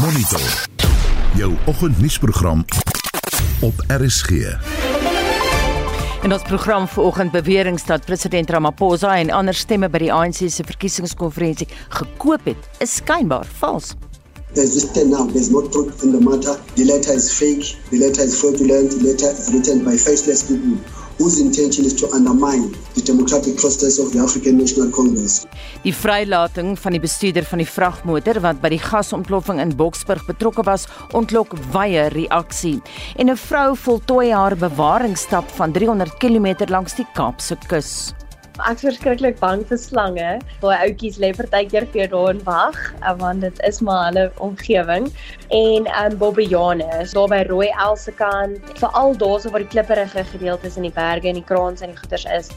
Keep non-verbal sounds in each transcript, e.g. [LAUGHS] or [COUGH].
Monitor. Jou oggendnuusprogram op RSG. In ons program vanoggend bewering dat president Ramaphosa en ander stemme by die ANC se verkiesingskonferensie gekoop het, is skynbaar vals. There's this thing now, there's no truth in the matter. The letter is fake, the letter is fraudulent, the letter is written by faceless people whose intention is to undermine the democratic process of the African National Congress. Die vrylating van die bestuurder van die vragmotor wat by die gasontploffing in Boksburg betrokke was, ontlok wye reaksie. En 'n vrou voltooi haar bewaringsstap van 300 km langs die Kaapse kus. Ek's verskriklik bang vir slange. Daai ouetjies lê partykeer vir daar en wag, eh, want dit is maar hulle omgewing. En um bobbejane daar by Rooi El se kant, veral daarso waar die klipperige gedeeltes in die berge en die kraans en die goeters is.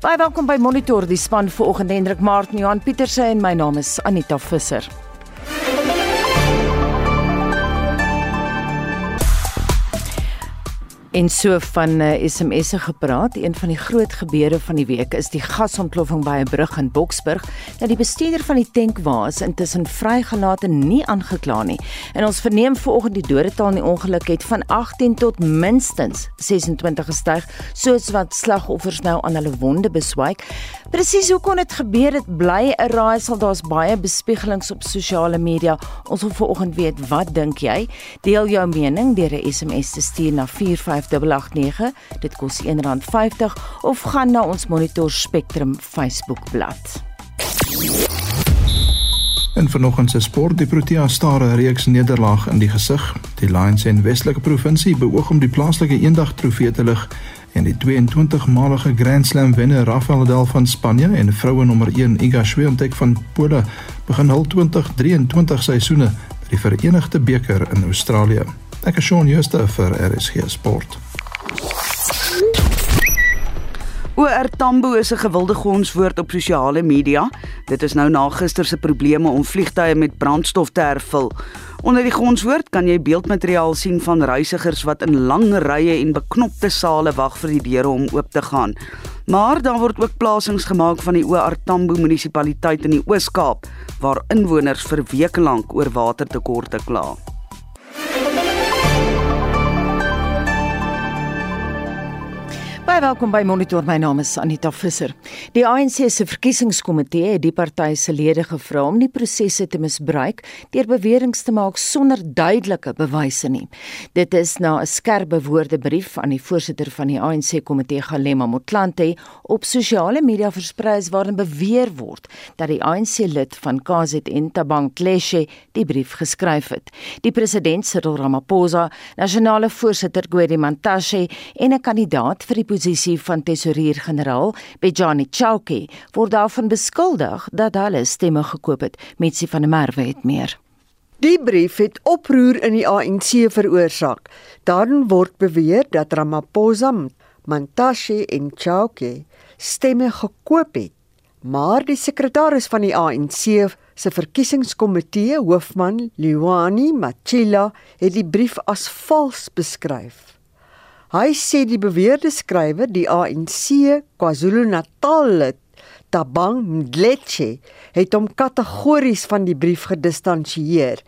Baie welkom by Monitor, die span vanoggend Hendrik Martin, Johan Pieterse en my naam is Anita Visser. En so van uh, eh, SMS'e gepraat, een van die groot gebeure van die week is die gasontploffing by 'n brug in Boksburg. Nou die bestuurder van die tank was intussen vrygelaat en nie aangekla nie. En ons verneem vanoggend die dodetal in die ongeluk het van 18 tot minstens 26 gestyg, soos wat slagoffers nou aan hulle wonde beswyk. Presies hoe kon dit gebeur? Dit bly 'n raaisel. Daar's baie bespiegelings op sosiale media. Ons wil vanoggend weet, wat dink jy? Deel jou mening deur 'n SMS te stuur na 45889. Dit kos R1.50 of gaan na ons Monitor Spectrum Facebook bladsy. En vanoggend se sport, die Protea staar 'n reeks nederlaag in die gesig. Die Lions en Westelike Provinsie beoog om die plaaslike eendag trofee te lig en die 22-malige Grand Slam wenner Rafael Nadal van Spanje en vroue nommer 1 Iga Swiatek van Pole begin hul 2023 seisoene by die Verenigde Beker in Australië. Ek is Shaun Schuster vir RSG Sport. OR Tambo is 'n gewilde gonswoord op sosiale media. Dit is nou na gister se probleme om vliegtye met brandstof te hervul. Onder die gonswoord kan jy beeldmateriaal sien van reisigers wat in lang rye en beknopte sale wag vir die deure om oop te gaan. Maar daar word ook plasings gemaak van die OR Tambo munisipaliteit in die Oos-Kaap waar inwoners vir weke lank oor watertekorte kla. Baie welkom by Monitor. My naam is Anita Visser. Die ANC se verkiesingskomitee het die party se lede gevra om nie prosesse te misbruik deur beweringe te maak sonder duidelike bewyse nie. Dit is na 'n skerp bewoorde brief aan die voorsitter van die ANC komitee Galema Motlanthe op sosiale media versprei waarin beweer word dat die ANC lid van KZN Tabang Kleshe die brief geskryf het. Die president Cyril Ramaphosa, nasionale voorsitter Gwedi Mantashe en 'n kandidaat vir die posisie van tesourier-generaal Bejani Chauke word daarvan beskuldig dat hulle stemme gekoop het. Metsi van der Merwe het meer. Die brief het oproer in die ANC veroorsaak. Daarin word beweer dat Ramaphosa, Mantashe en Chauke stemme gekoop het. Maar die sekretaris van die ANC se verkiesingskomitee, hoofman Liwani Machila, het die brief as vals beskryf. Hy sê die beweerde skrywer, die ANC KwaZulu-Natal lid Tabang Mdletshe, het hom kategories van die brief gedistansieer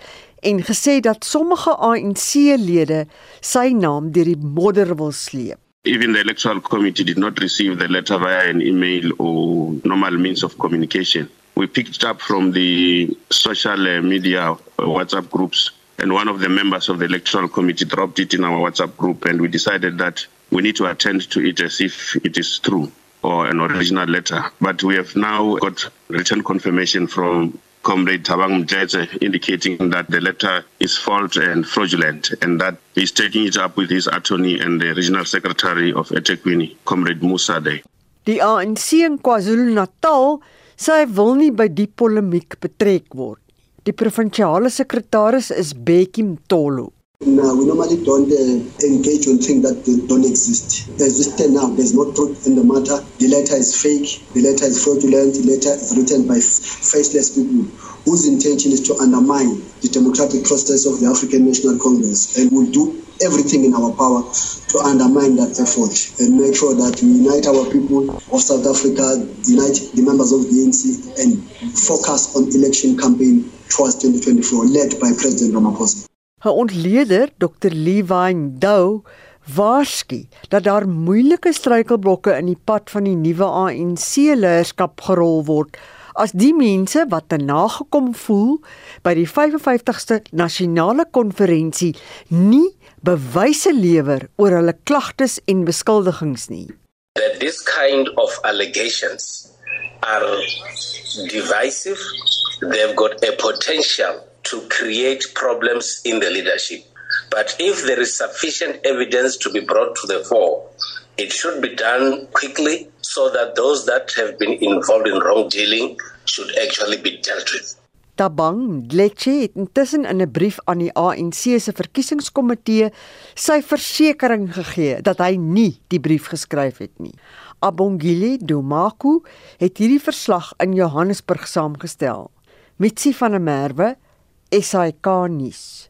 en gesê dat sommige ANC-lede sy naam deur die modder wil sleep. Even the electoral committee did not receive the letter via an email or normal means of communication. We picked up from the social media WhatsApp groups and one of the members of the electoral committee dropped it in our WhatsApp group, and we decided that we need to attend to it as if it is true or an original letter. But we have now got written confirmation from Comrade Tabang Mjetse indicating that the letter is false and fraudulent and that he's taking it up with his attorney and the regional secretary of eThekwini, Comrade Musa Day. Die ANC in KwaZulu-Natal sê hy wil nie by die polemiek betrek word. Die provinsiale sekretaris is Bekkie Mtolo. No, we normally don't uh, engage on things that don't exist. As we stand now, there's no truth in the matter. The letter is fake. The letter is fraudulent. The letter is written by faceless people whose intention is to undermine the democratic process of the African National Congress. And we'll do everything in our power to undermine that effort and make sure that we unite our people of South Africa, unite the members of the ANC, and focus on election campaign towards 2024, led by President Ramaphosa. 'n Ontleder, Dr. Lewine Dou, waarsku dat daar moeilike struikelblokke in die pad van die nuwe ANC-leierskap gerol word as die mense wat te nagekom voel by die 55ste nasionale konferensie nie bewyse lewer oor hulle klagtes en beskuldigings nie. That this kind of allegations are divisive, they've got a potential to create problems in the leadership. But if there is sufficient evidence to be brought to the fore, it should be done quickly so that those that have been involved in wrongdealing should actually be dealt with. Tabang Dletshe het intussen in 'n brief aan die ANC se verkiesingskomitee sy versekering gegee dat hy nie die brief geskryf het nie. Abongile Domaku het hierdie verslag in Johannesburg saamgestel. Mitsi van der Merwe, SAK nuus.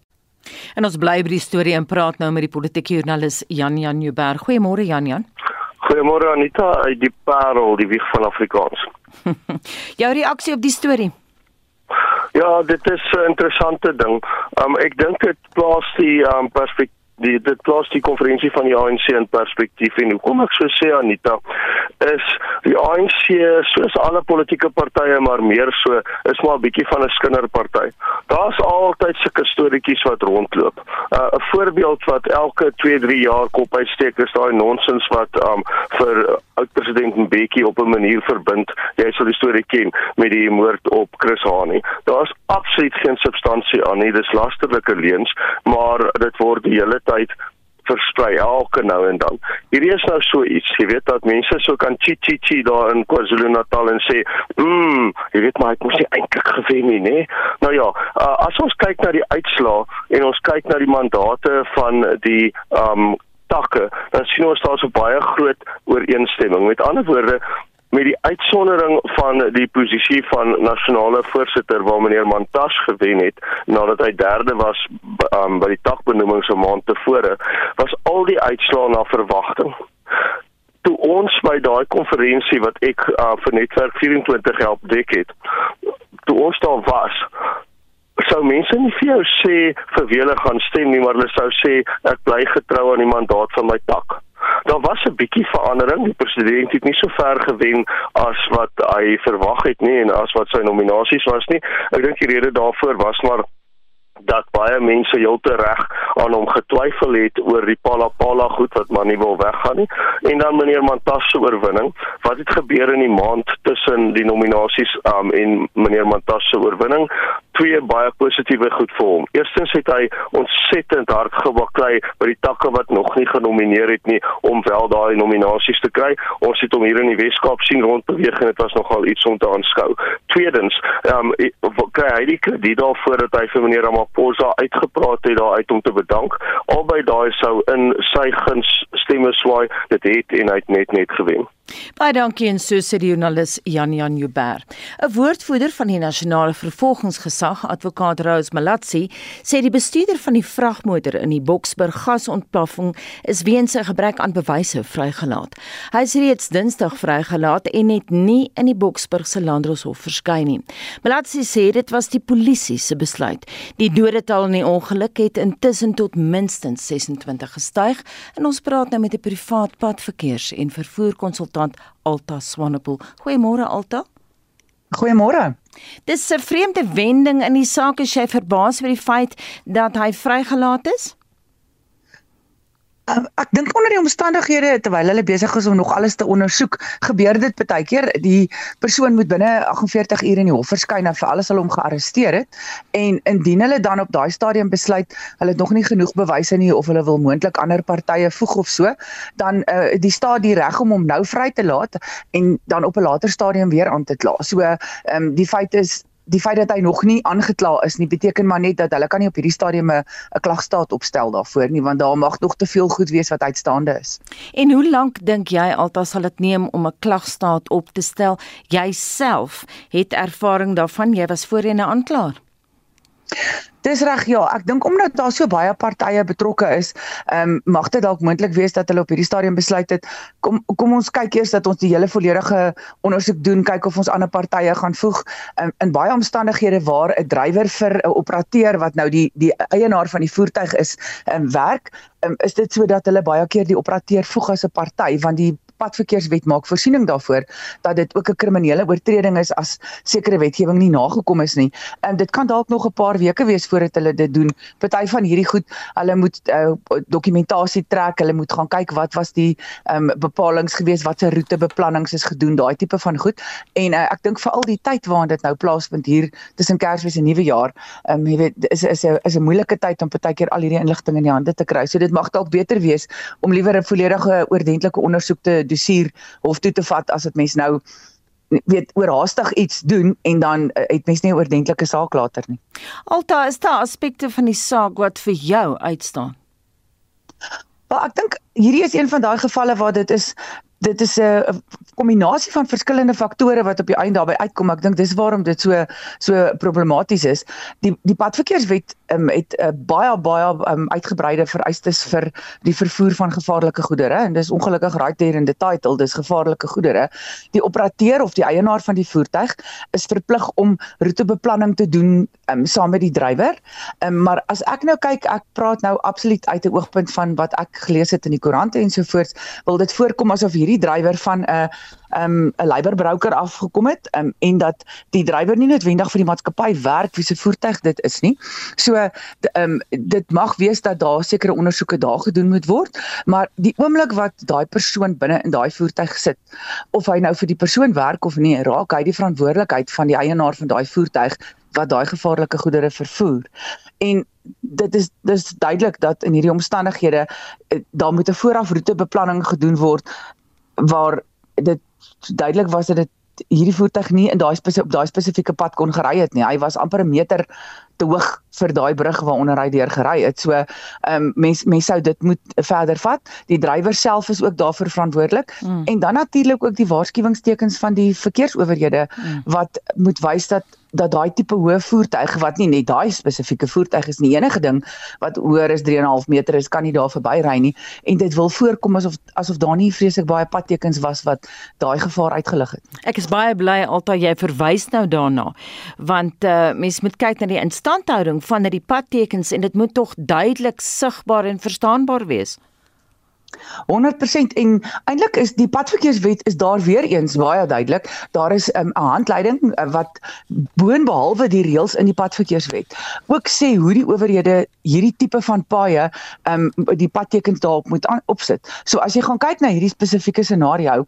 En ons bly by die storie en praat nou met die politieke joernalis Jan Jan Nieuwberg. Goeiemôre Jan Jan. Goeiemôre Anita uit die Parel, die wieg van Afrikaans. [LAUGHS] Jou reaksie op die storie? Ja, dit is 'n interessante ding. Um ek dink dit plaas die um perspektief die dit plaas die konferensie van die ANC in perspektief en hoekom ek so sê Anita is die ANC soos alle politieke partye maar meer so is maar 'n bietjie van 'n skinderparty. Daar's altyd sulke storieetjies wat rondloop. Uh, 'n uh, Voorbeeld wat elke 2-3 jaar kop uitsteek is daai nonsens wat um vir oud-president Mbeki op 'n manier verbind. Jy sal die storie ken met die moord op Chris Hani. Daar's absoluut geen substansie aan nie. Dis lasterlike leuns, maar dit word die hele tyd versprei elke nou en dan. Hierdie is nou so iets, jy weet dat mense so kan chi chi chi daar in KwaZulu-Natal en sê, "Mmm, jy weet maar ek moes nie eintlik gewen nie, né?" Nou ja, uh, as ons kyk na die uitslae en ons kyk na die mandate van die um takke, dan sien ons daar so baie groot ooreenstemming. Met ander woorde, met die uitsondering van die posisie van nasionale voorsitter waar meneer Mantas gewen het nadat hy derde was um, by die takbenoeming so maand tevore was al die uitslae na verwagting toe ons by daai konferensie wat ek uh, vir netwerk 24 help dek het toe ons daar was sou mense nie vir jou sê vir wie hulle gaan stem nie maar hulle sou sê ek bly getrou aan die mandaat van my tak daar was 'n bietjie verandering. Die president het nie so ver gewen as wat hy verwag het nie en as wat sy nominasies was nie. Ek dink die rede daarvoor was maar dat baie mense heeltemal reg aan hom getwyfel het oor die Palapala goed wat maar nie wil weggaan nie en dan meneer Mantas se oorwinning wat het gebeur in die maand tussen die nominasies um, en meneer Mantas se oorwinning twee baie positiewe goed vir hom. Eerstens het hy ontsettend hard gebaklei by die takke wat nog nie genomineer het nie om wel daai nominasies te kry. Ons het hom hier in die Weskaap sien rondbeweeg en dit was nogal iets om te aanskou. Tweedens, ehm um, kry hy die krediet daarvoor dat hy vir meneer Ramaphosa uitgepraat het daar uit om te bedank. Albei daai sou in sy guns stemme swaai. Dit het en hy het net net gewen. Baie dankie en so sê die joernalis Jan Jan Jubber. 'n Woordvoerder van die nasionale vervolgingsgesag, advokaat Rose Malatsi, sê die bestuurder van die vragmotor in die Boksburg gasontploffing is weens 'n gebrek aan bewyse vrygelaat. Hy is reeds Dinsdag vrygelaat en het nie in die Boksburg se landdroshof verskyn nie. Malatsi sê dit was die polisie se besluit. Die dodetal in die ongeluk het intussen tot minstens 26 gestyg en ons praat nou met 'n privaat padverkeers en vervoerkonsultant konsultant Alta Swanepoel. Goeiemôre Alta. Goeiemôre. Dis 'n vreemde wending in die saak as jy verbaas oor die feit dat hy vrygelaat is? Um, ek dink onder die omstandighede terwyl hulle besig is om nog alles te ondersoek, gebeur dit baie keer die persoon moet binne 48 ure in die hof verskyn vir alles hulle hom gearresteer het en indien hulle dan op daai stadium besluit hulle het nog nie genoeg bewyse nie of hulle wil moontlik ander partye voeg of so, dan uh, die staat die reg om hom nou vry te laat en dan op 'n later stadium weer aan te kla. So ehm um, die feit is die feit dat hy nog nie aangekla is nie beteken maar net dat hulle kan nie op hierdie stadium 'n klagstaat opstel daarvoor nie want daar mag nog te veel goed wees wat uitstaande is. En hoe lank dink jy altas sal dit neem om 'n klagstaat op te stel? Jy self het ervaring daarvan, jy was voorheen 'n aanklaer. Dis reg ja, ek dink omdat daar so baie partye betrokke is, ehm um, mag dit dalk moontlik wees dat hulle op hierdie stadium besluit het kom kom ons kyk eers dat ons die hele volledige ondersoek doen, kyk of ons ander partye gaan voeg. Um, in baie omstandighede waar 'n drywer vir 'n operateur wat nou die die eienaar van die voertuig is, um, werk, um, is dit sodat hulle baie keer die operateur voeg as 'n party want die padverkeerswet maak voorsiening daarvoor dat dit ook 'n kriminele oortreding is as sekere wetgewing nie nagekom is nie. En dit kan dalk nog 'n paar weke wees voordat hulle dit doen. Party van hierdie goed, hulle moet uh, dokumentasie trek, hulle moet gaan kyk wat was die um, bepalinge gewees, watse roetebeplannings is gedoen, daai tipe van goed. En uh, ek dink veral die tyd waarin dit nou plaasvind hier tussen Kersfees en Nuwejaar, um, jy weet, is is 'n is 'n moeilike tyd om partykeer al hierdie inligting in die hande te kry. So dit mag dalk beter wees om liewer 'n volledige oordentlike ondersoek te dossier hof toe te vat as dit mens nou weet oorhaastig iets doen en dan uh, het mens nie 'n oordentlike saak later nie. Alta, is daar aspekte van die saak wat vir jou uitstaan? Wel, ek dink hierdie is een van daai gevalle waar dit is dit is 'n kombinasie van verskillende faktore wat op die einde daarbey uitkom. Ek dink dis waarom dit so so problematies is. Die die padverkeerswet um, het 'n uh, baie baie um, uitgebreide vereistes vir die vervoer van gevaarlike goedere en dis ongelukkig right there in the title, dis gevaarlike goedere. Die operateur of die eienaar van die voertuig is verplig om roetebeplanning te doen um, saam met die drywer. Um, maar as ek nou kyk, ek praat nou absoluut uit 'n oogpunt van wat ek gelees het in die koerante en so voort, wil dit voorkom asof hierdie drywer van 'n uh, um 'n leiberbrouker afgekom het um, en dat die drywer nie noodwendig vir die maatskappy werk wie se voertuig dit is nie. So um dit mag wees dat daar sekere ondersoeke daar gedoen moet word, maar die oomblik wat daai persoon binne in daai voertuig sit of hy nou vir die persoon werk of nie, raak hy die verantwoordelikheid van die eienaar van daai voertuig wat daai gevaarlike goedere vervoer. En dit is dis duidelik dat in hierdie omstandighede eh, daar moet 'n voorafroetebeplanning gedoen word waar dit duidelik was dat dit hierdie voertuig nie in daai spesifieke op daai spesifieke pad kon gery het nie. Hy was amper 'n meter te hoog vir daai brug waaronder hy deur gery het. So ehm um, mens mens sou dit moet verder vat. Die drywer self is ook daarvoor verantwoordelik mm. en dan natuurlik ook die waarskuwingstekens van die verkeersowerhede mm. wat moet wys dat dat daai tipe hoë voertuig wat nie net daai spesifieke voertuig is nie enige ding wat hoër as 3.5 meter is kan nie daar verby ry nie en dit wil voorkom asof asof daar nie vreeslik baie padtekens was wat daai gevaar uitgelig het. Ek is baie bly altyd jy verwys nou daarna want uh, mens moet kyk na die instandhouding van die padtekens en dit moet tog duidelik sigbaar en verstaanbaar wees. 100% en eintlik is die padverkeerswet is daar weer eens baie duidelik. Daar is 'n um, handleiding uh, wat boonbehalwe die reëls in die padverkeerswet ook sê hoe die owerhede hierdie tipe van paaie um die padtekens daarop moet opsit. So as jy gaan kyk na hierdie spesifieke scenario,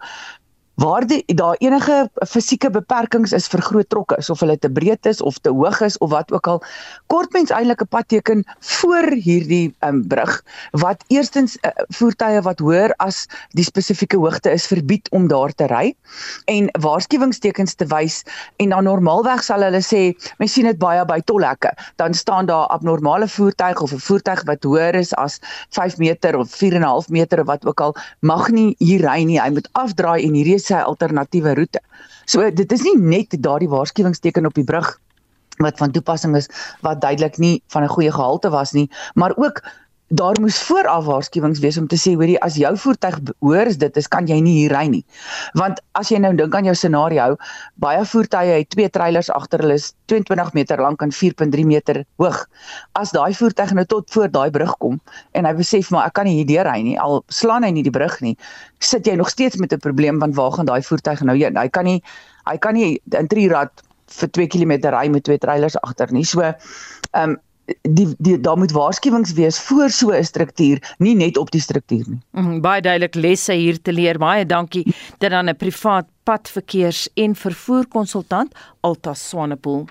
waar die daar enige fisieke beperkings is vir groot trokke of hulle te breed is of te hoog is of wat ook al kort mens eintlik 'n padteken voor hierdie um, brug wat eerstens uh, voertuie wat hoër as die spesifieke hoogte is verbied om daar te ry en waarskuwingstekens te wys en dan normaalweg sal hulle sê mens sien dit baie by tolhekke. Dan staan daar abnormale voertuig of 'n voertuig wat hoër is as 5 meter of 4.5 meter of wat ook al mag nie hier ry nie. Hy moet afdraai en hierdie sy alternatiewe roete. So dit is nie net daardie waarskuwingsteken op die brug wat van toepassing is wat duidelik nie van 'n goeie gehalte was nie, maar ook daar moes vooraf waarskuwings wees om te sê hoorie as jou voertuig hoor dit is kan jy nie hier ry nie. Want as jy nou dink aan jou scenario, baie voertuie het twee treilers agter hulle is 22 meter lank en 4.3 meter hoog. As daai voertuig nou tot voor daai brug kom en hy besef maar ek kan nie hier deur ry nie, al slaan hy nie die brug nie, sit jy nog steeds met 'n probleem want waar gaan daai voertuig nou heen? Hy kan nie hy kan nie in 3 rad vir 2 km ry met twee treilers agter nie. So ehm um, die, die daar moet waarskuwings wees voor so 'n struktuur, nie net op die struktuur nie. Mm, baie duidelik lesse hier te leer. Baie dankie dat dan 'n privaat padverkeers- en vervoerkonsultant Alta Swanepoel.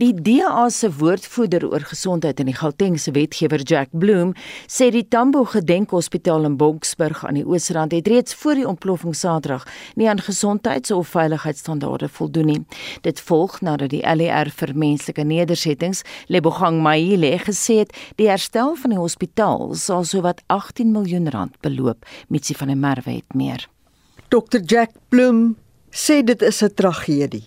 Die DA se woordvoerder oor gesondheid in die Gautengse wetgewer Jack Bloem sê die Tambo Gedenkhospitaal in Boksburg aan die Oosrand het reeds voor die ontploffing Saterdag nie aan gesondheids- of veiligheidsstandaarde voldoen nie. Dit volg nadat die LER vir menslike nedersettings, Lebogang Maile, gesê het die herstel van die hospitaal sal sowat 18 miljoen rand beloop, Mitsi van der Merwe het meer. Dr Jack Bloem sê dit is 'n tragedie.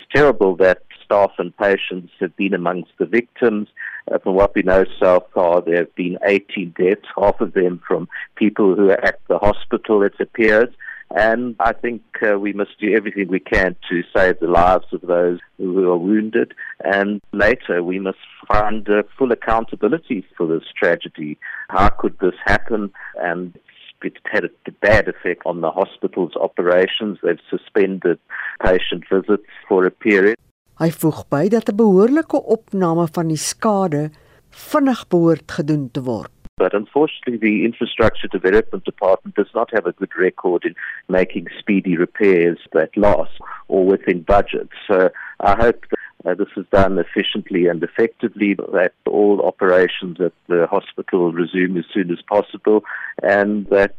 It's terrible that staff and patients have been amongst the victims. Uh, from what we know so far, there have been 18 deaths, half of them from people who are at the hospital, it appears. And I think uh, we must do everything we can to save the lives of those who are wounded. And later, we must find uh, full accountability for this tragedy. How could this happen? And it's had a bad effect on the hospital's operations. They've suspended patient visits for a period. Hy voeg by dat 'n behoorlike opname van die skade vinnig behoort gedoen te word. But unfortunately, the Infrastructure Development Department does not have a good record in making speedy repairs that last or within budget. So I hope that uh, this is done efficiently and effectively, that all operations at the hospital resume as soon as possible, and that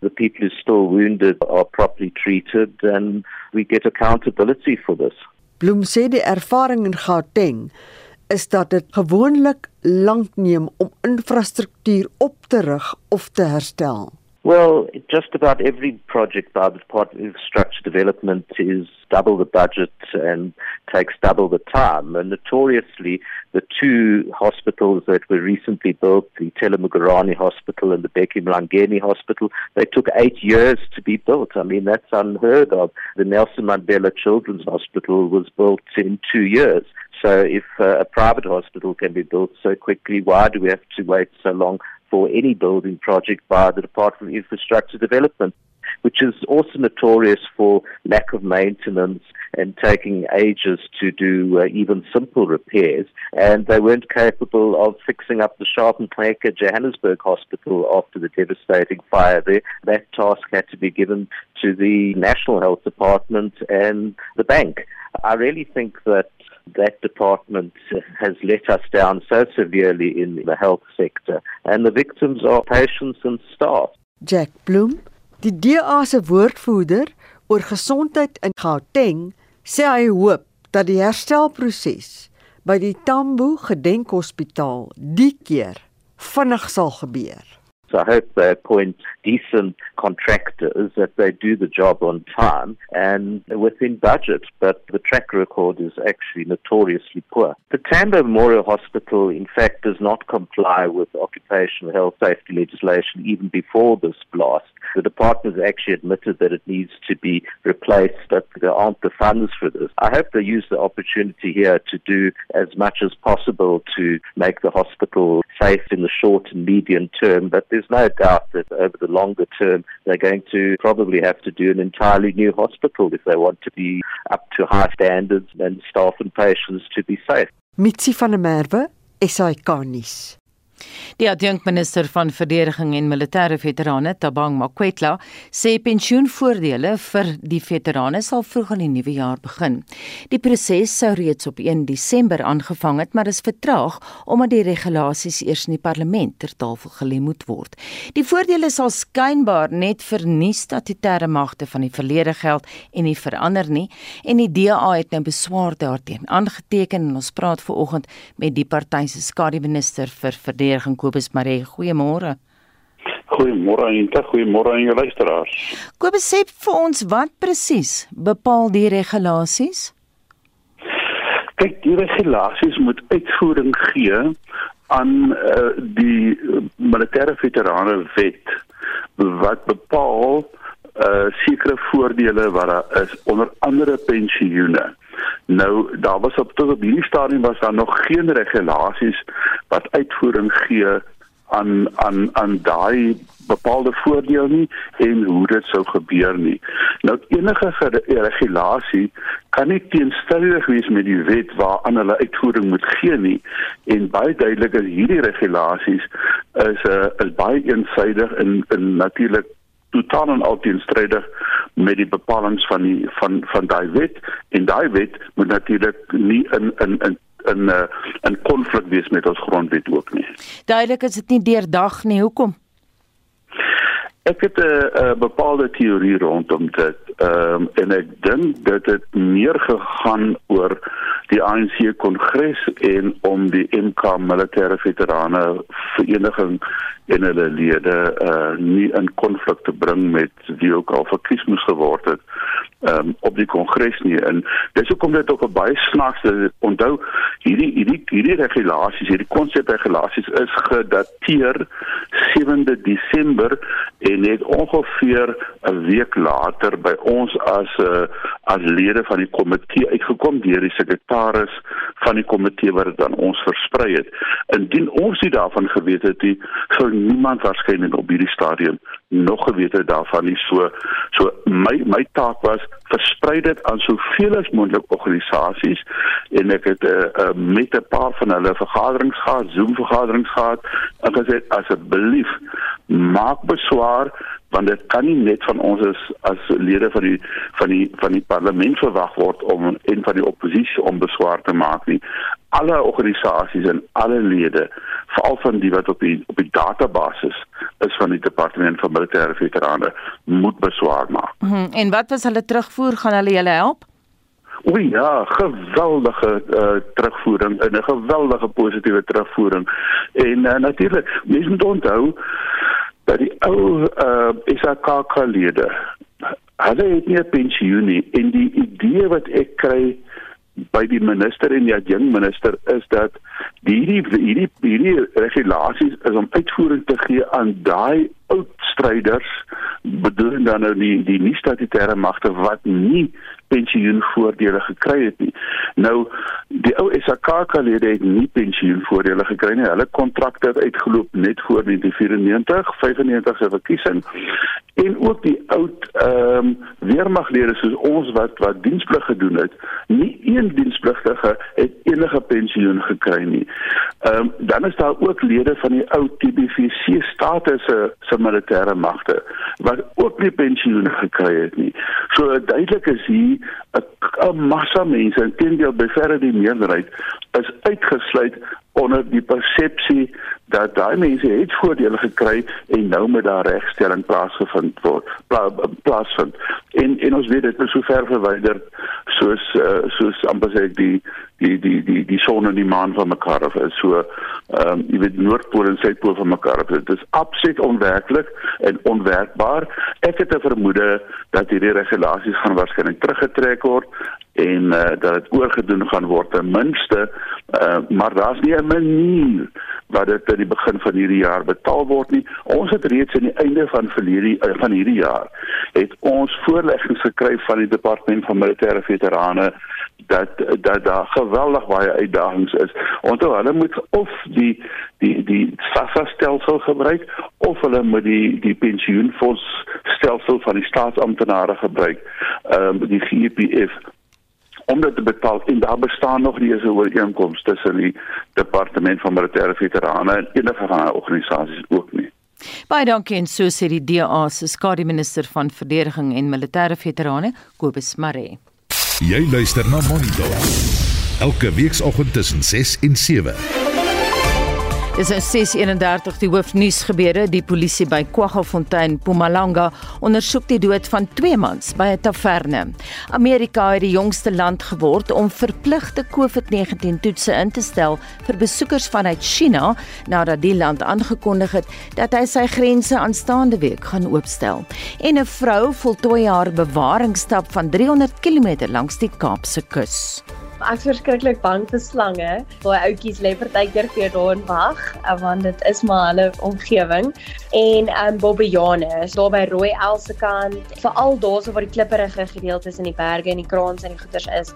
the people who are still wounded are properly treated and we get accountability for this. Bloem sê die ervaring in Gauteng is dat dit gewoonlik lank neem om infrastruktuur op te rig of te herstel. Well, just about every project by the Department of Infrastructure Development is double the budget and takes double the time. And notoriously, the two hospitals that were recently built, the Telemugurani Hospital and the Beki Mlangeni Hospital, they took eight years to be built. I mean, that's unheard of. The Nelson Mandela Children's Hospital was built in two years. So if uh, a private hospital can be built so quickly, why do we have to wait so long for any building project by the Department of Infrastructure Development? Which is also notorious for lack of maintenance and taking ages to do uh, even simple repairs. And they weren't capable of fixing up the Sharpenmaker Johannesburg Hospital after the devastating fire there. That task had to be given to the National Health Department and the bank. I really think that that department has let us down so severely in the health sector, and the victims are patients and staff. Jack Bloom, die DA se woordvoerder oor gesondheid in Gauteng, sê hy hoop dat die herstelproses by die Tambo Gedenkhospitaal die keer vinnig sal gebeur. So I hope they appoint decent contractors that they do the job on time and within budget, but the track record is actually notoriously poor. The Tambo Memorial Hospital, in fact, does not comply with occupational health safety legislation even before this blast. The department has actually admitted that it needs to be replaced, but there aren't the funds for this. I hope they use the opportunity here to do as much as possible to make the hospital safe in the short and medium term, but there's no doubt that over the longer term, they're going to probably have to do an entirely new hospital if they want to be up to high standards and staff and patients to be safe. Mitsi van der Merwe, SAK nuus. Die adjunkminister van verdediging en militêre veterane, Tabang Makwetla, sê pensioenvoordele vir die veterane sal vroeg in die nuwe jaar begin. Die proses sou reeds op 1 Desember aangevang het, maar is vertraag omdat die regulasies eers in die parlement ter tafel gelê moet word. Die voordele sal skynbaar net vir nuwe statutêre magte van die verlede geld en nie verander nie en die DA het nou beswaar daarteen aangeteken en ons praat ver oggend met die party se skademinister vir verdediging verdediging Kobus Maree. Goeiemôre. Goeiemôre en te goeiemôre aan jou luisteraars. Kobus sê vir ons wat presies bepaal die regulasies? Kyk, die regulasies moet uitvoering gee aan uh, die militêre veterane wet wat bepaal uh sekere voordele wat daar is onder andere pensioene. Nou daar was op tot op hierdie stadium was daar nog geen regulasies wat uitvoering gee aan aan aan daai bepaalde voordeel nie en hoe dit sou gebeur nie. Nou enige regulasie kan nie teenstrydig wees met die wet waaraan hulle uitvoering moet gee nie en baie duidelik is hierdie regulasies is 'n uh, is baie eensaidig en, en natuurlik totaal en al teenstrydig met die bepalinge van die van van daai wet en daai wet moet natuurlik nie in in in in 'n uh, in konflik wees met ons grondwet ook nie. Duidelik is dit nie deurdag nie. Hoekom? Ek het 'n bepaalde teorie rondom dit. Ehm um, en ek dink dit het meer gegaan oor die ANC kongres en om die MK militêre veterane vereniging en hulle lede uh nie in konflik te bring met wie ook al verkies moes geword het um, op die kongres nie. En dis hoekom dit op 'n baie snaakse onthou hierdie hierdie hierdie regulasies hierdie konsepregulasies is gedateer 7de Desember en net ongeveer 'n week later by ons as 'n uh, as lede van die komitee uitgekom deur die sekretaris van die komitee wat dit aan ons versprei het. Indien ons nie daarvan geweet het nie sou niemand waarskynlik op hierdie stadium nog geweet het daarvan nie so so my my taak was versprei dit aan soveel as moontlik organisasies en ek het uh, uh, met 'n paar van hulle vergaderings gehad Zoom vergaderings gehad en gesê asseblief maak beswaar want dit kan nie net van ons as as lede van die van die van die parlement verwag word om en van die oppositie om beswaar te maak nie. Alle organisasies en alle lede, veral van die wat op die op die database is van die departement van militêre veterane, moet beswaar maak. Hmm, en wat was hulle terugvoer gaan hulle julle help? O ja, geweldige uh, terugvoering en 'n geweldige positiewe terugvoering. En uh, natuurlik, mense moet onthou dat die ou uh SAKK lede hulle het nie 'n pensioen nie en die idee wat ek kry by die minister en die adjunkt minister is dat hierdie hierdie hierdie regulasies is om uitvoering te gee aan daai oud stryders bedoel dan nou die die nie statutêre magte wat nie pensioenvoordele gekry het nie. Nou die ou SAKK lede het nie pensioenvoordele gekry nie. Hulle kontrakte het uitgeloop net voor 1994, 95 se verkiesing. En ook die oud ehm um, weermaglede soos ons wat wat diensplig gedoen het, nie een dienspligtige het enige pensioen gekry nie. Ehm um, dan is daar ook lede van die ou TBVC status se se militêre magte wat ook nie pensioen gekry het nie. So duidelik is hier 'n massa mense, intendeel by verre die meerderheid is uitgesluit onder die persepsie dat daai mense het voordele gekry en nou met daar regstelling plaasgevind word pla, plaasvind. En en ons weet dit is so ver verwyder soos uh, soos amper sê die die die die die son en die maan van mekaar af is. So ehm um, jy weet noordpool en suidpool van mekaar af. Dit is absoluut onwerklik en onwerkbaar. Ek het 'n vermoede dat hierdie regulasies gaan waarskynlik teruggetrek word en uh, dat dit oorgedoen gaan word ten minste uh, maar daar's nie 'n manier wat dit aan die begin van hierdie jaar betaal word nie. Ons het reeds aan die einde van verlede uh, van hierdie jaar het ons voorleggings gekry van die departement van militêre veterane dat dat daar geweldig baie uitdagings is. Onthou hulle moet of die die die SASSA stelsel gebruik of hulle moet die die pensioenfonds stelsel van die staatsamptenare gebruik. Ehm um, die GPF om dit te betaal en daar bestaan nog nie 'n ooreenkoms tussen die departement van militêre veterane en enige van die organisasies ook nie. Baie dankie en so sê die DA se skadu minister van verdediging en militêre veterane Kobus Maree. Jy luister na Monitor. Elke weekoggend tussen 6 en 7. Dis 'n 631 die hoofnuus gebeure. Die polisie by Kwaggafontein, Mpumalanga, ondersoek die dood van twee mans by 'n taverne. Amerika het die jongste land geword om verpligte COVID-19 toetse in te stel vir besoekers vanuit China nadat die land aangekondig het dat hy sy grense aanstaande week gaan oopstel. En 'n vrou voltooi haar bewaringsstap van 300 km langs die Kaapse kus. Ek's verskriklik bang vir slange. Daai ouetjies lê partykeer vir daar en wag, eh, want dit is maar hulle omgewing. En um bobbejane is daar by Rooi El se kant, veral daarso waar die klipperige gedeeltes in die berge en die kraans en die goeters is.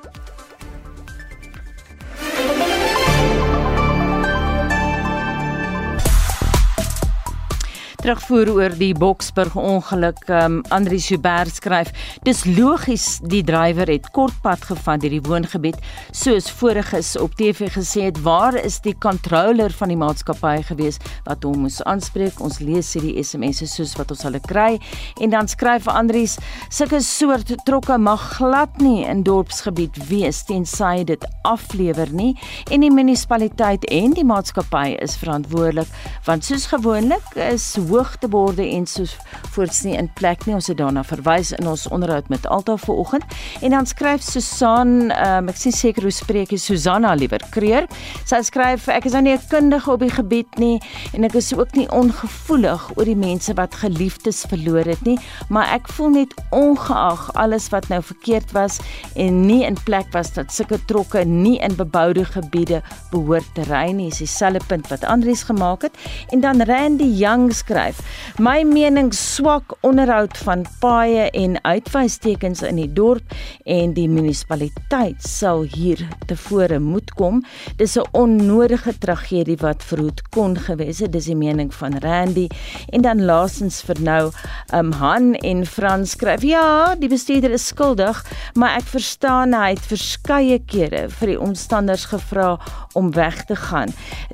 Terugvoer oor die Boksburg ongeluk. Um, Andri Suber skryf: "Dis logies die drywer het kortpad gevat deur die woongebied, soos voriges op TV gesê het. Waar is die controller van die maatskappy gewees wat hom moes aanspreek? Ons lees hierdie SMS'e soos wat ons hulle kry." En dan skryf Andrius: "Sulke soort trokke mag glad nie in dorpsgebied wees tensy dit aflewer nie en die munisipaliteit en die maatskappy is verantwoordelik want soos gewoonlik is hoogteborde en so voorts nie in plek nie. Ons het daarna verwys in ons onderhoud met Alta vanoggend. En dan skryf Susan, um, ek sê seker hoe spreek jy Susanna liewer Kreer. Sy skryf ek is nou nie 'n kundige op die gebied nie en ek is ook nie ongevoelig oor die mense wat geliefdes verloor het nie, maar ek voel net ongeag alles wat nou verkeerd was en nie in plek was dat sulke trokke nie in beboude gebiede behoort te ry nie. Dis dieselfde punt wat Andries gemaak het en dan Randy Young skryf: "My mening swak onderhoud van paaie en uitwystekens in die dorp en die munisipaliteit sal hier tevore moet kom. Dis 'n onnodige tragedie wat verhoed kon gewees het." Dis die mening van Randy en dan laasens vir nou, um Han en Frans skryf: "Ja, die bestuurder is skuldig, maar ek verstaan hy het verskeie kere vir die omstanders gevra om weg te gaan.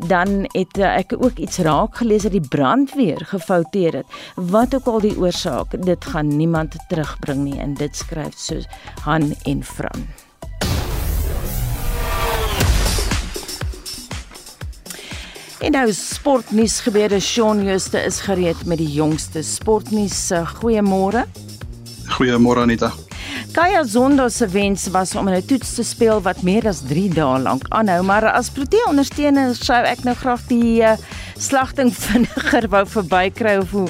Dan het uh, ek ook iets raak gelees dat die brandweer gefouteer het. Wat ook al die oorsaak, dit gaan niemand terugbring nie en dit skryf so Han en Fran. En nou sportnuus gebeure Shaun Jooste is gereed met die jongste sportnuus. Goeiemôre. Goeiemôre Anita. Kaya Zondo se wens was om 'n toets te speel wat meer as 3 dae lank aanhou, maar as Protea ondersteuner sou ek nou graag die uh, slagting [LAUGHS] vinniger wou verbykry of hoe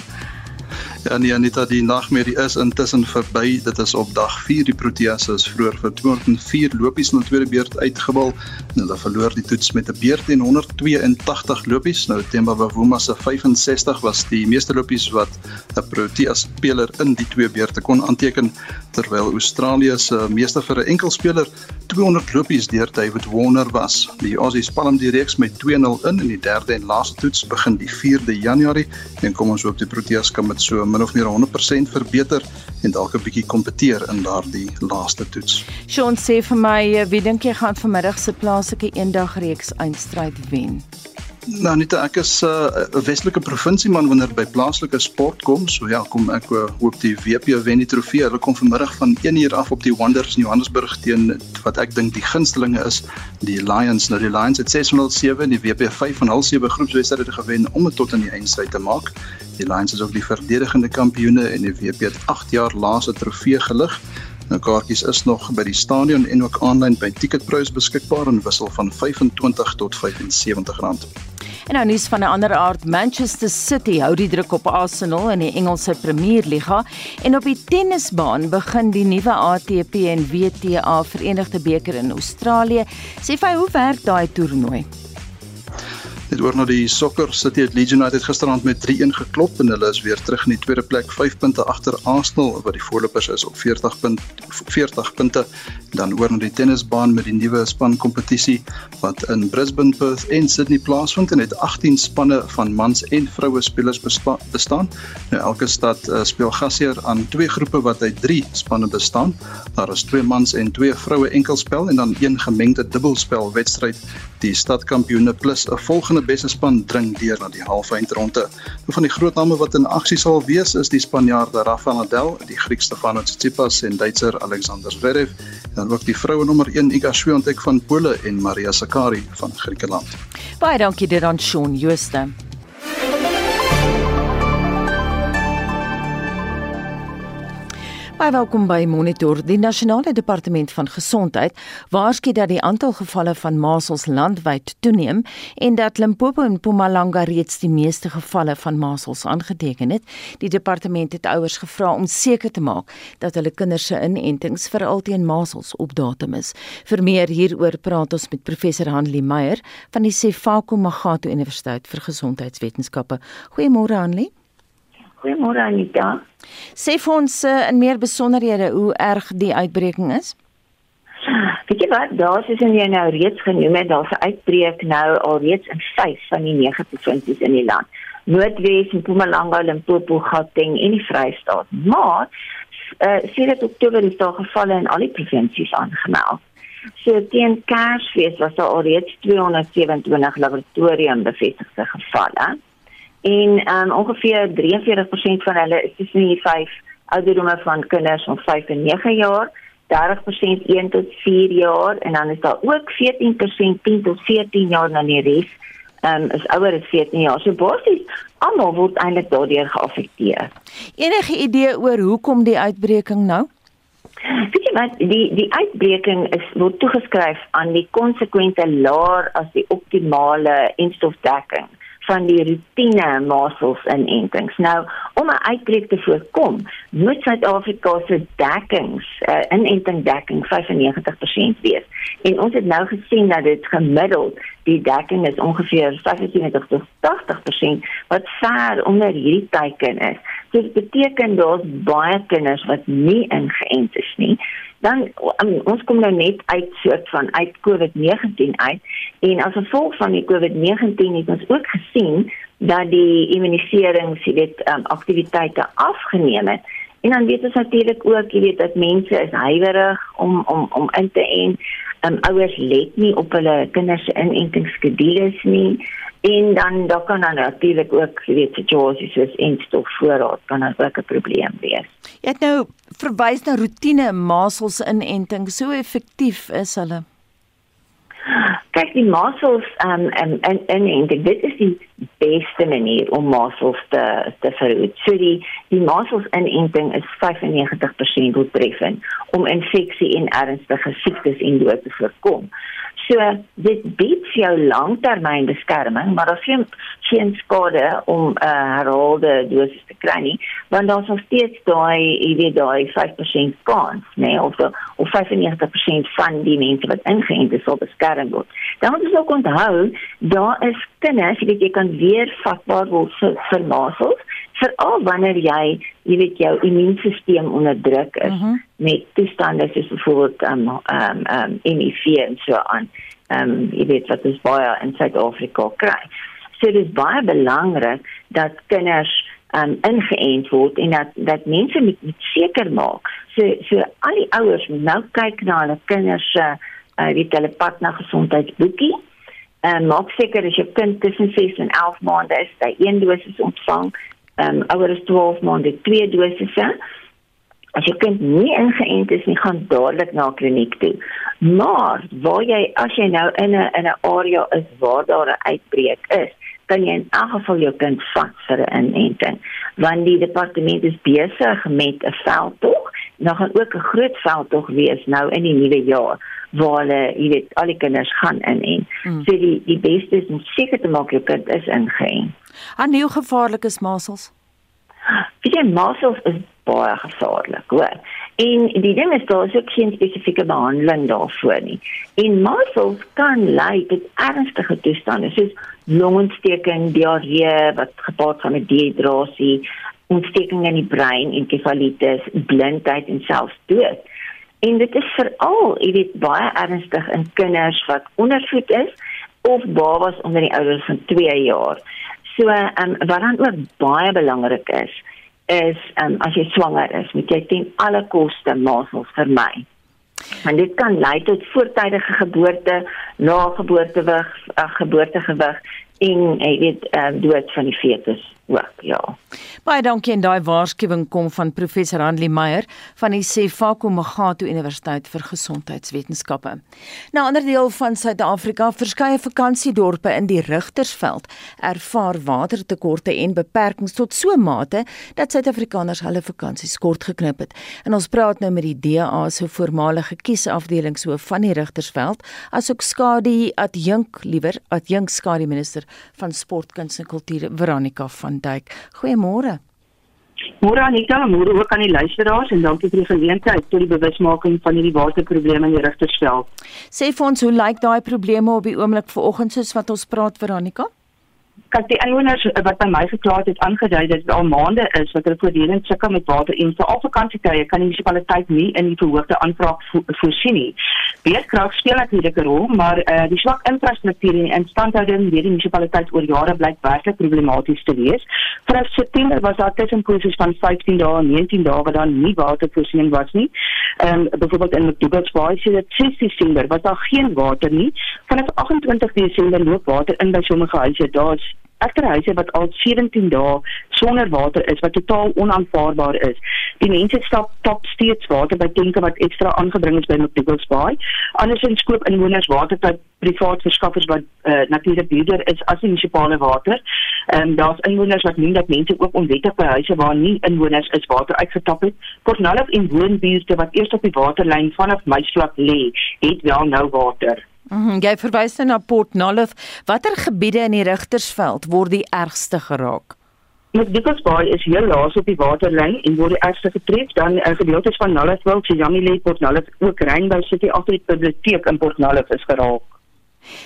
Ja nee Anita die nagmerrie is intussen verby. Dit is op dag 4 die Proteas is vroeër vir 204 lopies die tweede beurt uitgebal. Hulle verloor die toets met 'n beurt en 182 lopies. Nou Themba Bavuma se 65 was die meeste lopies wat 'n Proteas speler in die twee beurte kon aanteken terwyl Australië se meeste vir 'n enkel speler 200 lopies deur David Warner was. Die Aussies palm die reeks met 2-0 in in die derde en laaste toets begin die 4de Januarie en kom ons hoop die Proteas kan met so min of meer 100% verbeter en dalk 'n bietjie kompeteer in daardie laaste toets. Sean sê vir my, wie dink jy gaan vanmiddag se plaaslike eendagreeks eindstryd wen? Nou net ek is 'n uh, Weselike provinsieman wanneer by plaaslike sport kom. So ja, kom ek uh, hoop die WP wen die trofee. Hulle kom vanmiddag van 1 uur af op die Wanderers in Johannesburg teen wat ek dink die gunstelinge is, die Lions. Nou die Lions het 607 en die WP 5 van hul sewe groepswedstryde gewen om dit tot in die eindstryd te maak. Die Lions is ook die verdedigende kampioene en die WP het 8 jaar laas 'n trofee gelig. Nou kaartjies is nog by die stadion en ook aanlyn by Ticketprice beskikbaar en wissel van 25 tot 75 rand. En nou nuus van 'n ander aard, Manchester City hou die druk op Arsenal in die Engelse Premierliga en op die tennisbaan begin die nuwe ATP en WTA Verenigde Beker in Australië. Sê vir hoe werk daai toernooi? Net oor na die sokker City het Leeds United gisterand met 3-1 geklop en hulle is weer terug in die tweede plek, 5 punte agter Arsenal wat die voorlopers is op 40 punt 40 punte. Dan oor na die tennisbaan met die nuwe span kompetisie wat in Brisbane, Perth en Sydney plaasvind en het 18 spanne van mans en vroue spelers bestaan. Nou elke stad uh, speel gasheer aan twee groepe wat uit 3 spanne bestaan. Daar is twee mans en twee vroue enkelspel en dan een gemengde dubbelspel wedstryd. Die stadkampioene plus 'n volgende volgende beste span dring deur na die halfeindronde. Een van die groot name wat in aksie sal wees is die Spanjaarde Rafael Nadal, die Griek Stefanos Tsitsipas en Duitser Alexander Zverev, en ook die vroue nommer 1 Iga Swiatek van Pole en Maria Sakkari van Griekeland. Baie dankie dit aan Shaun Jooste. Baie welkom by Monitor. Die Nasionale Departement van Gesondheid waarsku dat die aantal gevalle van masels landwyd toeneem en dat Limpopo en Mpumalanga reeds die meeste gevalle van masels aangeteken het. Die departement het ouers gevra om seker te maak dat hulle kinders se inentings vir altyd masels op datum is. Vir meer hieroor praat ons met professor Hanlie Meyer van die Sefako Magato Universiteit vir Gesondheidswetenskappe. Goeiemôre Hanlie. Goeiemôre Anita. Sê vir ons uh, in meer besonderhede hoe erg die uitbreking is. Weet jy wat, daar is in jy nou reeds genoem het, daar's 'n uitbreek nou alreeds in 5 van die 9 provinsies in die land. Noordwes, Mpumalanga, Limpopo, Gauteng en die Vrystaat. Maar uh, sedert Oktober is daar gevalle in al die provinsies aangemeld. So teen Kersfees was daar alreeds 227 laboratorium bevestigde gevalle en um, ongeveer 43% van hulle is tussen die 5 ouderdomme van kinders van 5 en 9 jaar, 30% 1 tot 4 jaar en dan is daar ook 14% 10 tot 14 jaar na die res ehm um, is ouer as 14 jaar. So basies almal word eintlik daardeur geaffekteer. Enige idee oor hoekom die uitbreking nou? Weet jy wat die die uitbreking is word toegeskryf aan die konsekwente laer as die optimale enstofdekking van die rutine masels inentings. Nou, om 'n uitbreek te voorkom, moet Suid-Afrika se dekkings, uh, inentingdekking 95% wees. En ons het nou gesien dat dit gemiddeld die dekking is ongeveer 75 tot 80% wat ver onder hierdie teiken is. So dit beteken daar's baie kinders wat nie ingeënt is nie dan um, ons kom nou net uit soort van uit COVID-19 uit en as gevolg van die COVID-19 het ons ook gesien dat die immuniserings, jy weet, um, aktiwiteite afgeneem het. En dan weet ons natuurlik ook, jy weet, dat mense is huiwerig om om om in te en um, ouers let nie op hulle kinders se inentingsskedules nie en dan dan kan dan natuurlik ook jy weet situasies soos enstof voorraad kan dan ook 'n probleem wees. Jy het nou verwys na rotine masels inenting. So effektief is hulle. Kyk die masels um, um, en en en dit is die beste manier om masels te te verhoed. So die die masels inenting is 95% doeltreffend om infeksie en ernstige siektes en dood te voorkom. So dit bied vir jou langtermynbeskerming, maar daar geen geen skade om 'n uh, herhaalde dosis te kry nie, want daar's nog steeds daai jy weet daai 5% kans, nee, of de, of 95% van die mense wat ingeënt is sal beskerm word. Dan moet ons ook onthou, daar is kinders, jy weet jy kan weer vatbaar word vir, vir masels veral wanneer jy jy weet jou immuunstelsel onder druk is mm -hmm. met toestande soos byvoorbeeld ehm um, ehm um, um, HIV en so aan. Ehm um, jy weet wat ons baie in Suid-Afrika kry. So dit is baie belangrik dat kinders ehm um, ingeënt word en dat dat mense moet, moet seker maak. So so al die ouers moet nou kyk na hulle kinders se uh, weet hulle pad na gesondheidsboekie. En maak seker as jou kind tussen 6 en 11 maande is, hy een dosis ontvang ehm um, ouer as 12 maande twee dosisse. As jou kind nie ingeënt is nie, gaan dadelik na kliniek toe. Maar waar jy as jy nou in 'n in 'n area is waar daar 'n uitbreek is, kan jy in elk geval jou kind vat vir 'n inenting. Want die departement is besig met 'n veldtog. Nou gaan ook 'n groot veldtog wees nou in die nuwe jaar waar hulle, jy weet, al die kinders gaan inent. Hmm. So die die beste is om seker te maak jou kind is ingeënt. En hoe gevaarlik is masels? Weet jy, masels is baie gevaarlik, hoor. En die ding is daar is ook geen spesifieke behandeling daarvoor nie. En masels kan lei tot ernstige toestande soos longontsteking, diarree wat gepaard gaan met dehydrasie, ontsteking in die brein, enkefalitis, blindheid en selfs dood. En dit is veral, jy weet, baie ernstig in kinders wat ondervoed is of babas onder die ouderdom van 2 jaar. So ehm um, wat dan ook baie belangrik is is ehm um, as jy swanger is, moet jy ten alle koste masels vermy. En dit kan lei tot voortydige geboorte, lae geboortewig, uh, geboortegewig en jy weet ehm uh, dood van die fetus ook, ja. Baie dankie en daai waarskuwing kom van professor Hanlie Meyer van die Sefako Magato Universiteit vir Gesondheidswetenskappe. Na ander deel van Suid-Afrika, verskeie vakansiedorpe in die Rigtersveld ervaar watertekorte en beperkings tot so 'n mate dat Suid-Afrikaners hulle vakansies kort geknip het. En ons praat nou met die DA se voormalige kiesafdelingshoof van die Rigtersveld, asook skadu adjunk liewer adjunk skadu minister van sport, kuns en kultuur Veronica van Dijk. Goeiemôre. Môre Anita, môre ook aan die luisteraars en dankie vir die geleentheid tot die bewusmaking van hierdie waterprobleme in die Rigtersveld. Sê vir ons hoe lyk daai probleme op die oomblik vanoggend soos wat ons praat Veronica? Kyk die inwoners wat by my gekla het aangedui dat dit al maande is wat hulle voortdurend sukkel met water en vir al vakansietye kan die munisipaliteit nie in die verhoogde aanvraag vo voorsien nie. Beerdkrag speel natuurlik 'n rol, maar uh, die swak infrastruktuur en instandhouding deur die munisipaliteit oor jare blyk werklik problematies te wees. Vanaf September was daar tussenposes van 15 dae en 19 dae wat dan nie watervoorsiening was nie. Ehm um, byvoorbeeld in Bay sê dit 16 Desember was daar geen water nie. Vanaf 28 Desember loop water in by sommige huise. Daar's egterhuise wat al 17 dae sonder water is wat totaal onaanvaarbaar is. Die mense stap tap steeds water by tenke wat ekstra aangebring is by McDougal's Bay. Andersins koop inwoners water by privaat verskaffers wat uh, natuurlik duurder is as munisipale water. Ehm um, daar's inwoners wat noem dat mense ook onwettig by huise waar nie inwoners is water uitgetap het. Kornelf en woonbuurte wat eers op die waterlyn vanaf Meisvlak lê, het wel nou water. Mm -hmm, jy verwys nou na Port Nolloth. Watter gebiede in die Rigtersveld word die ergste geraak? Met Dikos Bay is heel laas op die waterlyn en word die ergste getref dan 'n uh, gedeelte van Nollothville, Chiamile, Port Nolloth, ook Rainbow City agter die biblioteek in Port Nolloth is geraak.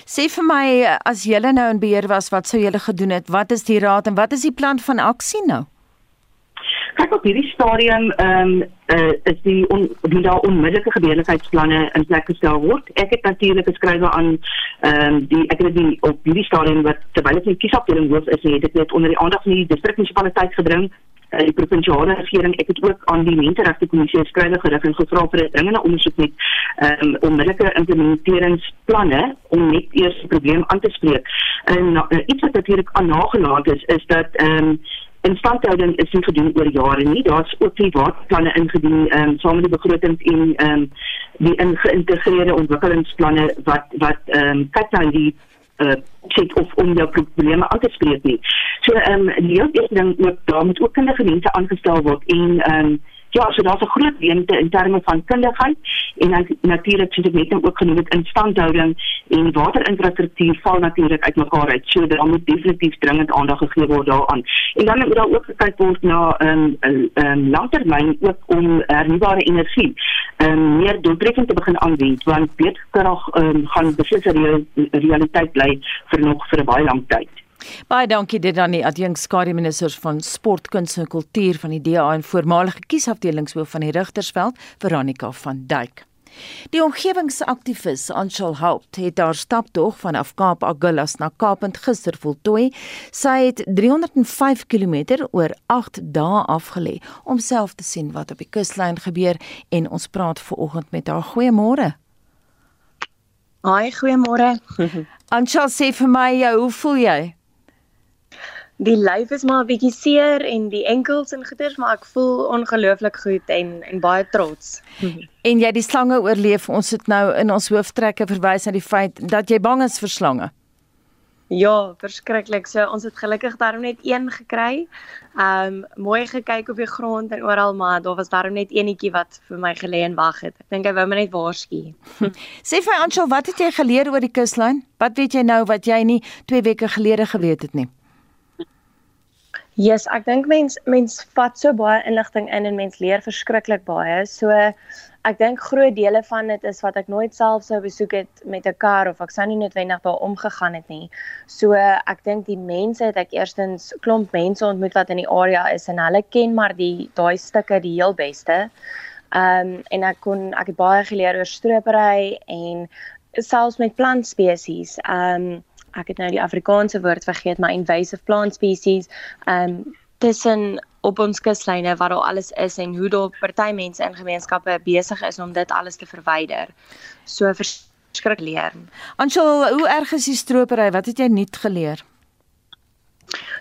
Sê vir my as julle nou in beheer was, wat sou julle gedoen het? Wat is die raad en wat is die plan van aksie nou? Kyk op hierdie stadium ehm um, uh, is die on, die daar onmiddellike gebeurlikheidsplanne in plek gestel word. Ek het natuurlik geskrywe aan ehm um, die ek het die op hierdie stadium wat terwyl ek in kiesafdeling hoof is, het ek dit onder die aandag van die distrikmunisipaliteit gebring uh, die provinsiale regering ek het ook aan die menseregte kommissie geskrywe gerig en gevra vir 'n dringende ondersoek met um, onmiddellike implementeringsplanne om net eers die probleem aan te spreek. En uh, iets wat natuurlik aan nagelaat is is dat ehm um, instandhouding is nie gedoen oor jare nie. Daar's ook nie waterplanne ingedien ehm um, saam met die begrotings en ehm um, die geïntegreerde ontwikkelingsplanne wat wat ehm um, kyk na die uh sê of om jou probleme aan te spreek nie. So ehm um, die eerste ding ook daar moet ook kundige mense aangestel word en ehm um, Ja, so daar's 'n groot leemte in terme van kundigheid en dan natuurlik soos ek net nou ook genoem het instandhouding en waterinfrastruktuur val natuurlik uitmekaar uit. So daar moet definitief dringend aandag gegee word daaraan. En dan moet daar ook gekyk word na 'n um, um, langtermyn ook om hernubare energie um, meer doeltreffend te begin aanwend want beterkrag um, gaan beslis 'n realiteit bly vir nog vir 'n baie lang tyd. Baie dankie dit aan die adjunk skare minister van sport, kuns en kultuur van die DA en voormalige kiesafdelingshoof van die Rigtersveld, Veronica van Duyk. Die omgewingsaktivis Anshul Haupt het haar staptog vanaf Kaap Agulhas na Kaapend gister voltooi. Sy het 305 km oor 8 dae afgelê om self te sien wat op die kuslyn gebeur en ons praat veraloggend met haar. Goeiemôre. Haai, goeiemôre. [LAUGHS] [LAUGHS] Anshul sê vir my, hoe voel jy? Die lyf is maar 'n bietjie seer en die enkels en goeters, maar ek voel ongelooflik goed en en baie trots. [LAUGHS] en jy die slange oorleef. Ons het nou in ons hooftrekke verwys na die feit dat jy bang is vir slange. Ja, verskriklik. So ons het gelukkig daarom net een gekry. Um mooi gekyk op die grond en oral, maar daar was daarom net eenetjie wat vir my gelê en wag het. Ek dink hy wou my net waarsku. [LAUGHS] Sê vir Anshul, wat het jy geleer oor die kuslyn? Wat weet jy nou wat jy nie 2 weke gelede geweet het nie? Yes, ek dink mens mens vat so baie inligting in en mens leer verskriklik baie. So ek dink groot dele van dit is wat ek nooit self sou besoek het met 'n kar of ek sou nie noodwendig daar omgegaan het nie. So ek dink die mense het ek eerstens klomp mense ontmoet wat in die area is en hulle ken maar die daai stukke die heel beste. Ehm um, en ek kon ek het baie geleer oor stropery en selfs met plantspesies. Ehm um, ek het nou die Afrikaanse woord vergeet, maar invasive plant species, ehm um, tussen op ons kuslyne wat daar alles is en hoe daar party mense in gemeenskappe besig is om dit alles te verwyder. So verskrik leer. Anshul, hoe erg is die stropery? Wat het jy nuut geleer?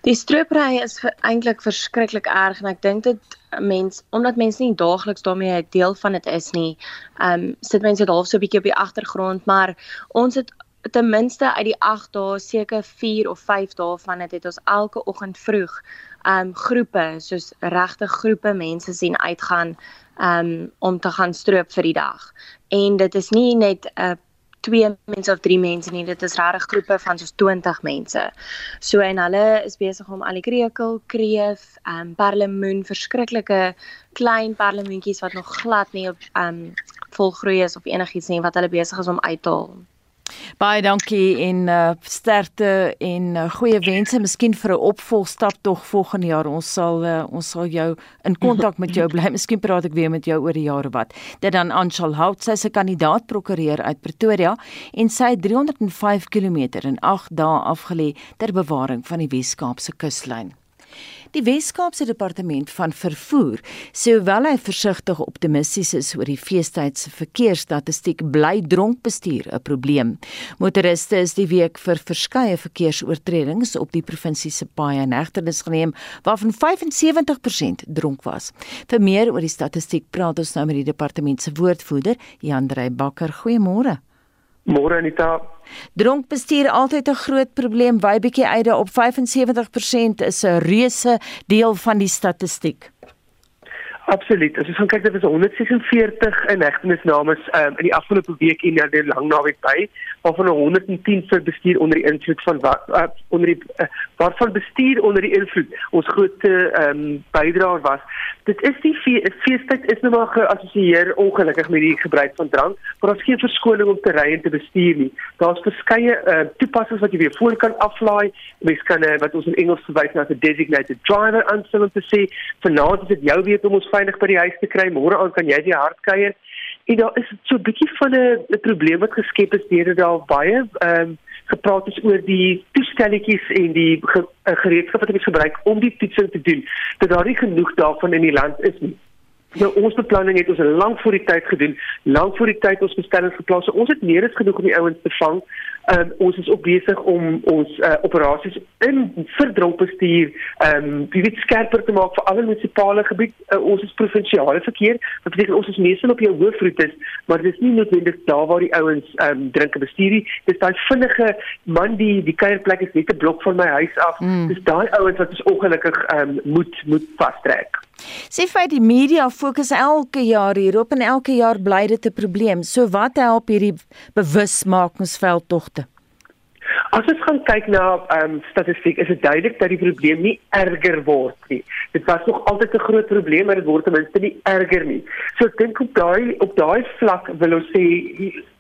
Die stropery is eintlik verskriklik erg en ek dink dit mens omdat mense nie daagliks daarmee 'n deel van dit is nie. Ehm um, sit mense half so 'n bietjie op die agtergrond, maar ons het ten minste uit die 8 dae seker 4 of 5 dae van dit het ons elke oggend vroeg um groepe soos regte groepe mense sien uitgaan um om te gaan stroop vir die dag. En dit is nie net 'n uh, twee mense of drie mense nie, dit is regte groepe van soos 20 mense. So en hulle is besig om al die krekel, kreef, um perlemoen, verskriklike klein perlemoentjies wat nog glad nie op um volgroei is of enigiets nie wat hulle besig is om uit te haal. Baie dankie en uh, sterkte en uh, goeie wense miskien vir 'n opvolgstap tog volgende jaar. Ons sal uh, ons sal jou in kontak met jou [LAUGHS] bly. Miskien praat ek weer met jou oor die jare wat. Dit dan Anshal Hout, sy se kandidaat prokureur uit Pretoria en sy 305 km in 8 dae afgelê ter bewaring van die Wes-Kaapse kuslyn. Die Wes-Kaapse Departement van Vervoer sê hoewel hy versigtig optimisties is oor die feestyd se verkeersstatistiek, bly dronkbestuur 'n probleem. Motoriste is die week vir verskeie verkeersoortredings op die provinsie se paaie in hegtenis geneem, waarvan 75% dronk was. Vir meer oor die statistiek praat ons nou met die departement se woordvoerder, Jan Drey Bakker. Goeiemôre. Môre Anita. Dronk bestuur altyd 'n groot probleem. Wy bietjie uit op 75% is 'n reuse deel van die statistiek. Absoluut. As ons gaan kyk, dit is 146 inhegtenisname um, in die afgelope week en ja, die lang naweek by, waarvan 110 vir bestuur onder die invloed van uh, onder die uh, waarvan bestuur onder die invloed ons groot ehm um, bydraer was. Dit is die feestyd is nou maar geassosieer ongelukkig met die gebruik van drank, maar daar's geen verskoning om te ry en te bestuur nie. Daar's verskeie uh, toepassings wat jy weer voor kan aflaai. Mens kan uh, wat ons in Engels verwys na 'n designated driver aanstel om te sê, vanaand is dit jou weer om ons veilig by die huis te kry. Môre aan kan jy die hard kuier. En daar is so 'n bietjie van 'n probleem wat geskep is deur dit daar baie ehm um, gepraat is oor die toestelletjies en die ge, gereedskap wat hulle gebruik om die toetsing te doen. Dat daar nie genoeg daarvan in die land is nie. Nou ons beplanning het ons lank voor die tyd gedoen, lank voor die tyd ons bestellings geplaas. So ons het meer as genoeg om die ouens te vang. Um, ons is ook besig om ons uh, operasies in verdronkbestuur ehm um, baie skerper te maak vir alle munisipale gebied. Uh, ons is provinsiale verkeer. Wat beteken ons is meestal op jou hoofroetes, maar dit is nie noodwendig daar waar die ouens ehm um, drinke bestuur nie. Dis daai vinnige man die die kuierplek is net 'n blok van my huis af. Mm. Dis daai ouens wat ons ongelukkig ehm um, moet moet vastrek. Sê vir die media fokus elke jaar hierop en elke jaar bly dit 'n probleem. So wat help hierdie bewusmakingsveld togte? As ons gaan kyk na ehm um, statistiek, is dit duidelik dat die probleem nie erger word nie. Dit was nog altyd 'n groot probleem, maar dit word ten minste nie erger nie. So ek dink op daai op daai vlak wil ons sê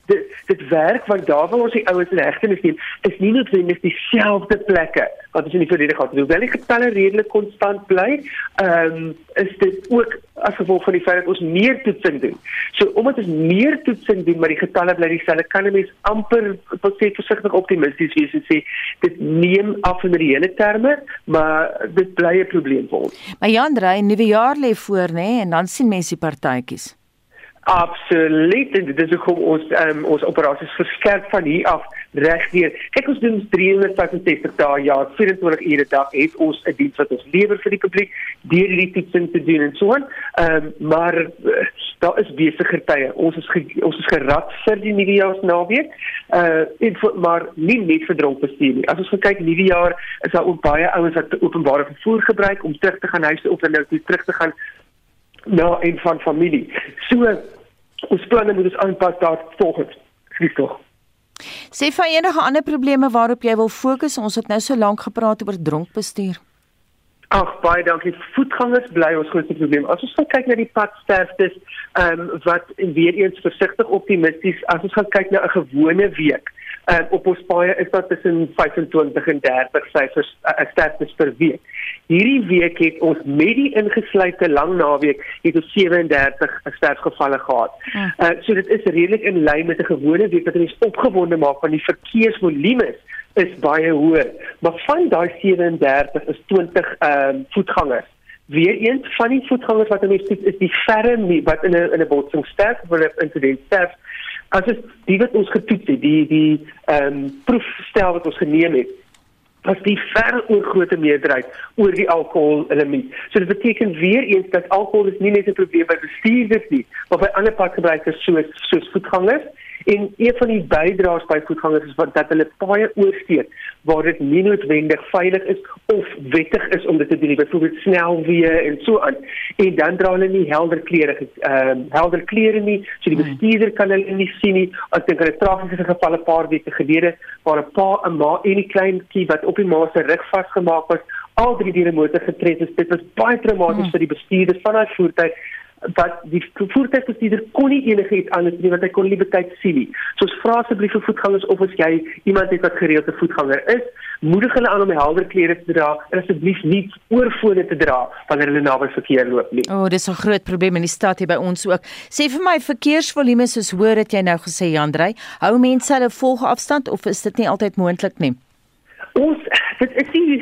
dit dit werk want daar waar ons die ouens in hegtenis neem is nie noodwendig dieselfde plekke wat ons in die verlede gehad het. Hoewel die getalle redelik konstant bly, ehm um, is dit ook as gevolg van die feit dat ons meer toetsing doen. So omdat ons meer toetsing doen maar die getalle bly dieselfde, kan 'n mens amper wat sê versigtig optimisties wees en sê dit neem af in reële terme, maar dit bly 'n probleem vir ons. Maar Jan Drey, nuwe jaar lê voor nê en dan sien mense die partytjies. Absoluut. En dit is ook ons um, ons operasies verskerp van hier af regdeur. Kyk ons doen 365 dae jaar, 24 ure 'n dag het ons 'n diens wat ons lewer vir die publiek deur hierdie toetsing te doen en so aan. Um, maar uh, daar is besigger tye. Ons is ons is gerad vir die nuwe jaar se naweek. Uh en vir, maar nie net vir dronk bestuur nie. As ons kyk nuwe jaar is daar ook baie ouens wat openbare vervoer gebruik om terug te gaan huis toe of nou terug te gaan na een van familie. So ons planne moet ons aanpas daar volgens. Skiet tog. Sê vir enige ander probleme waarop jy wil fokus. Ons het nou so lank gepraat oor dronk bestuur. Ag baie dankie. Voetgangers bly ons grootste probleem. As ons kyk na die padsterftes, ehm um, wat weer eens versigtig optimisties as ons gaan kyk na 'n gewone week. Ehm uh, op ons paaie is daar tussen 25 en 30 syfers uh, sterftes per week. Hierdie week het ons met die ingesluite lang naweek het ons 37 sterfgevalle gehad. Uh so dit is redelik in lyn met 'n gewone week wat ons opgewonde maak van die verkeersvolume is baie hoër. Maar van daai 37 is 20 ehm um, voetgangers. Weereens van die voetgangers wat ons sien is die ferm wat in 'n in 'n botsing sterf of 'n insident sterf. As dit die wat ons getoets het, die die ehm um, proefstel wat ons geneem het was die ver oorgrootste meerderheid oor die alkohol element. So dit beteken weer eens dat alkohol is nie net 'n probleem by bestuurders nie, maar by ander padgebruikers soos soos voetgangers En een van die bydraers by voetgangers is wat dat hulle baie oorsteek waar dit nie noodwendig veilig is of wettig is om dit te doen, byvoorbeeld snelweë en so aan. En dan dra hulle nie helder klere ehm uh, helder klere nie, so die hmm. bestuurder kan hulle nie sien nie. Ek dink hulle tragiese geval 'n paar weke gelede waar 'n pa, 'n ma en 'n kleintjie wat op die ma se rug vasgemaak was, al drie diere motor getref is. Dit was baie traumaties hmm. vir die bestuurder van daai voertuig dat die voertuigbestuurder kon nie enigiets anders doen wat hy kon nie betyd sien nie. So ons vra asseblief vir voetgangers of as jy iemand het wat gereelde voetganger is, moedig hulle aan om helder klere te dra en asseblief nie oorfone te dra wanneer hulle naby verkeer loop nie. O, oh, dis 'n groot probleem in die stad hier by ons ook. Sê vir my verkeersvolume soos hoor dit jy nou gesê Jandrey, hou mense hulle volge afstand of is dit nie altyd moontlik nie? Ons dit is nie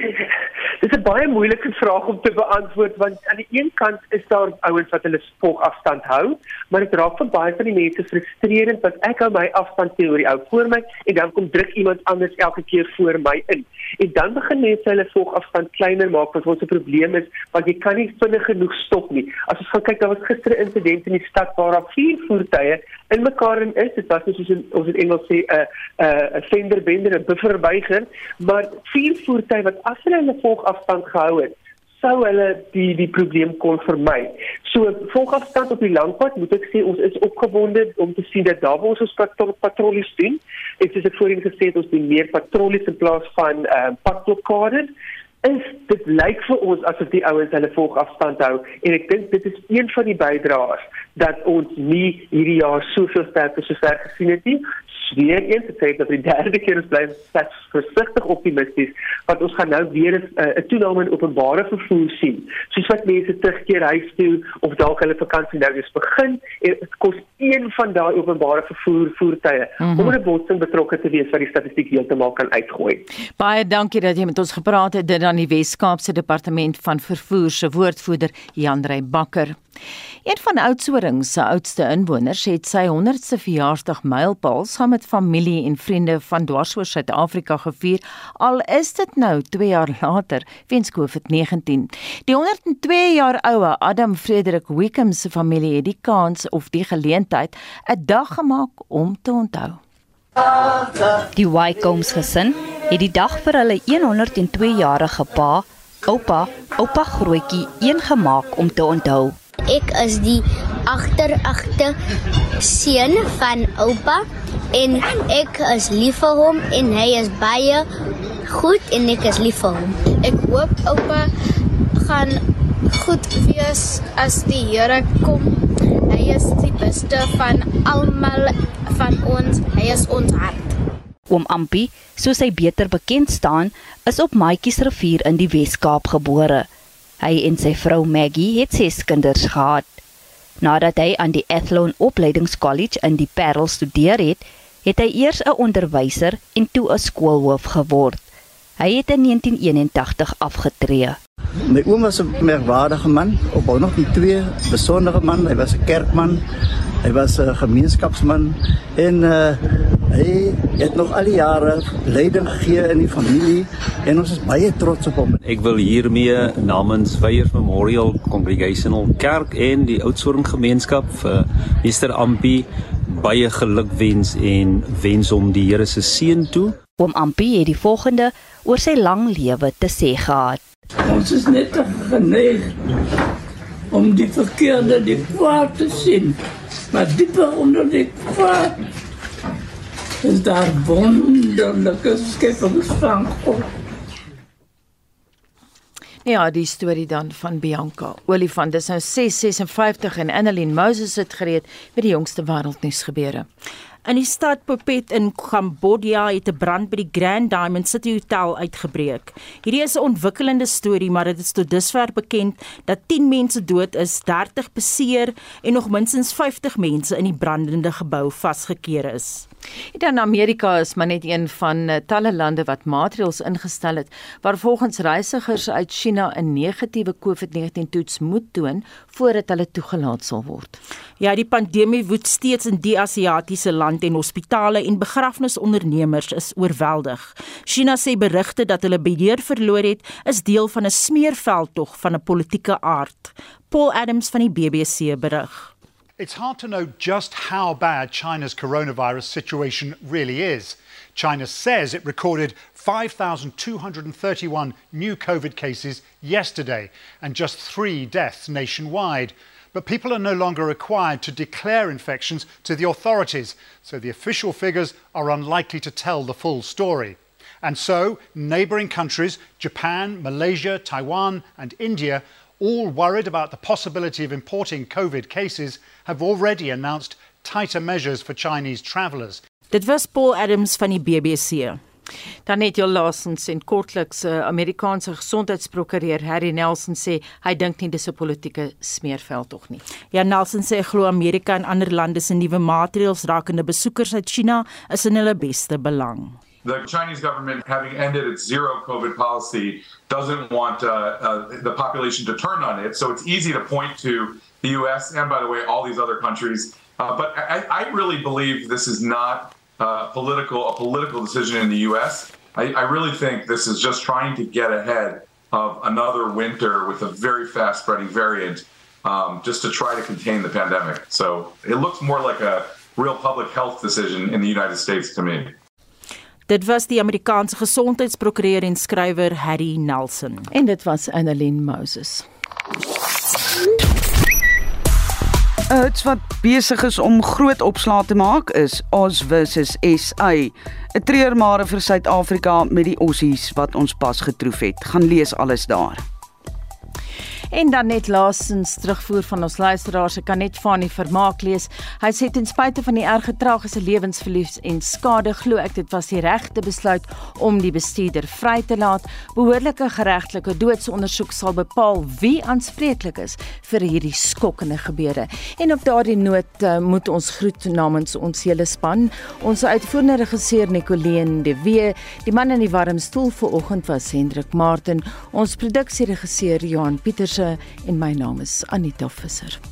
dis 'n 'n baie moeilike vraag om te beantwoord want aan die een kant is daar ouens wat hulle volgafstand hou, maar dit raak vir baie van die mense frustrerend want ek hou my afstand teorie ou voor my en dan kom druk iemand anders elke keer voor my in. En dan begin mense hulle volgafstand kleiner maak wat ons 'n probleem is want jy kan nie vinnig genoeg stop nie. As ons gaan kyk, daar was gister 'n insident in die stad waar daar vier voertuie in mekaar in is. Dit was soos in ons in Engels sê 'n 'n 'n fender bender, 'n bufferbyger, maar vier voertuie wat as hulle hulle volgafstand gehou het, sou hulle die die probleem kon vermy. So volgafstand op die langpad, moet ek sê ons is opgewonde om te sien dat daar waar ons ons patrollies doen, ek het dit voorheen gesê ons doen meer patrollies in plaas van ehm uh, padblokkades. Is dit lyk vir ons asof die ouens hulle volgafstand hou en ek dink dit is een van die bydraers dat ons nie hierdie jaar soveel sterker so ver gesien het nie weer eens te sê dat die derde keer ons bly steeds versigtig optimisties want ons gaan nou weer 'n uh, toename in openbare vervoer sien. Soos wat mense terugkeer huis toe of dalk hulle vakansie nou eens begin en dit kos een van daai openbare vervoer voertuie mm -hmm. om 'n botsing betrokke te wees wat die statistiek heeltemal kan uitgooi. Baie dankie dat jy met ons gepraat het dit aan die Wes-Kaapse Departement van Vervoer se woordvoerder Jan Rey Bakker. Een van Oudtshoorn se oudste inwoners het sy 100ste verjaarsdag mylpaal saam met familie en vriende van dwarsoor Suid-Afrika gevier, al is dit nou 2 jaar later weens COVID-19. Die 102 jaar oue Adam Frederik Wickham se familie het die kans of die geleentheid 'n dag gemaak om te onthou. Die Wycombs gesin het die dag vir hulle 102 jarige pa, oupa, oupa grootjie eengemaak om te onthou. Ek is die agteragte seun van oupa en ek is lief vir hom en hy is baie goed en ek is lief vir hom. Ek hoop oupa gaan goed wees as die Here kom. Hy is die beste van almal van ons. Hy is ons hart. Oom Ampi, soos hy beter bekend staan, is op Maatjiesrivier in die Wes-Kaap gebore. Hy en sy vrou Maggie het ses kinders gehad. Nadat hy aan die Athlone Opleidingskollege in die Parel studeer het, het hy eers 'n onderwyser en toe 'n skoolhoof geword. Hy het in 1981 afgetree. My oom was 'n merkwaardige man, op ook nog die twee besondere man, hy was 'n kerkman, hy was 'n gemeenskapsman en uh hy het nog al die jare leiding gegee in die familie en ons is baie trots op hom. Ek wil hiermee namens Weyers Memorial Congregational Kerk en die Oudtshoorn gemeenskap vir Mr Ampi baie geluk wens en wens hom die Here se seën toe. Oom Ampi het die volgende oor sy lang lewe te sê gehad. Ons is net geneig om die verkeerde die kwaad te sien, maar dieper onder die kwaad is daar wonderlike skepings van God. Ja, die storie dan van Bianca. Olifant, dis nou 656 en Annelien Moses het gereed met die jongste wêreldnuus gebeure. In die stad Phuket in Kambodja het 'n brand by die Grand Diamond City Hotel uitgebreek. Hierdie is 'n ontwikkelende storie, maar dit is tot dusver bekend dat 10 mense dood is, 30 beseer en nog minstens 50 mense in die brandende gebou vasgekeer is. In Amerika is maar net een van uh, talle lande wat maatreëls ingestel het waar volgens reisigers uit China 'n negatiewe COVID-19 toets moet toon voordat hulle toegelaat sal word. Ja, die pandemie woed steeds in die Asiatiese land en hospitale en begrafnisondernemers is oorweldig. China sê berigte dat hulle beheer verloor het, is deel van 'n smeerveldtog van 'n politieke aard. Paul Adams van die BBC berig. It's hard to know just how bad China's coronavirus situation really is. China says it recorded 5,231 new COVID cases yesterday and just three deaths nationwide. But people are no longer required to declare infections to the authorities, so the official figures are unlikely to tell the full story. And so, neighbouring countries, Japan, Malaysia, Taiwan, and India, all worried about the possibility of importing COVID cases, have already announced tighter measures for Chinese travellers. Dit was Paul Adams van die BBC. Dan net jou laasens en kortliks 'n uh, Amerikaanse gesondheidsprokureur Harry Nelson sê hy dink nie dis 'n politieke smeerveld tog nie. Ja Nelson sê glo Amerika en ander lande se nuwe maatreëls rakende besoekers uit China is in hulle beste belang. The Chinese government, having ended its zero COVID policy, doesn't want uh, uh, the population to turn on it. So it's easy to point to the U.S. and, by the way, all these other countries. Uh, but I, I, really believe this is not uh, political a political decision in the U.S. I, I really think this is just trying to get ahead of another winter with a very fast spreading variant, um, just to try to contain the pandemic. So it looks more like a real public health decision in the United States to me. Dit was die Amerikaanse gesondheidsprokureur en skrywer Harry Nelson. En dit was Annelien Moses. 'n Huts wat besig is om groot opslae te maak is Oz versus SA. 'n Treurmare vir Suid-Afrika met die Ossies wat ons pas getroof het. Gaan lees alles daar. En dan net laasens terugvoer van ons luisteraars, ek kan net van die vermaak lees. Hy sê ten spyte van die erge tragiese lewensverlies en skade, glo ek dit was die regte besluit om die bestuurder vry te laat. Behoorlike geregtelike doodsondersoek sal bepaal wie aanspreeklik is vir hierdie skokkende gebeure. En op daardie noot uh, moet ons groet namens ons hele span. Ons uitvoerende regisseur Nicoleen de Wee, die man in die warm stoel vanoggend was Hendrik Martin, ons produksieregisseur Johan Pieterse en my naam is Anita Visser.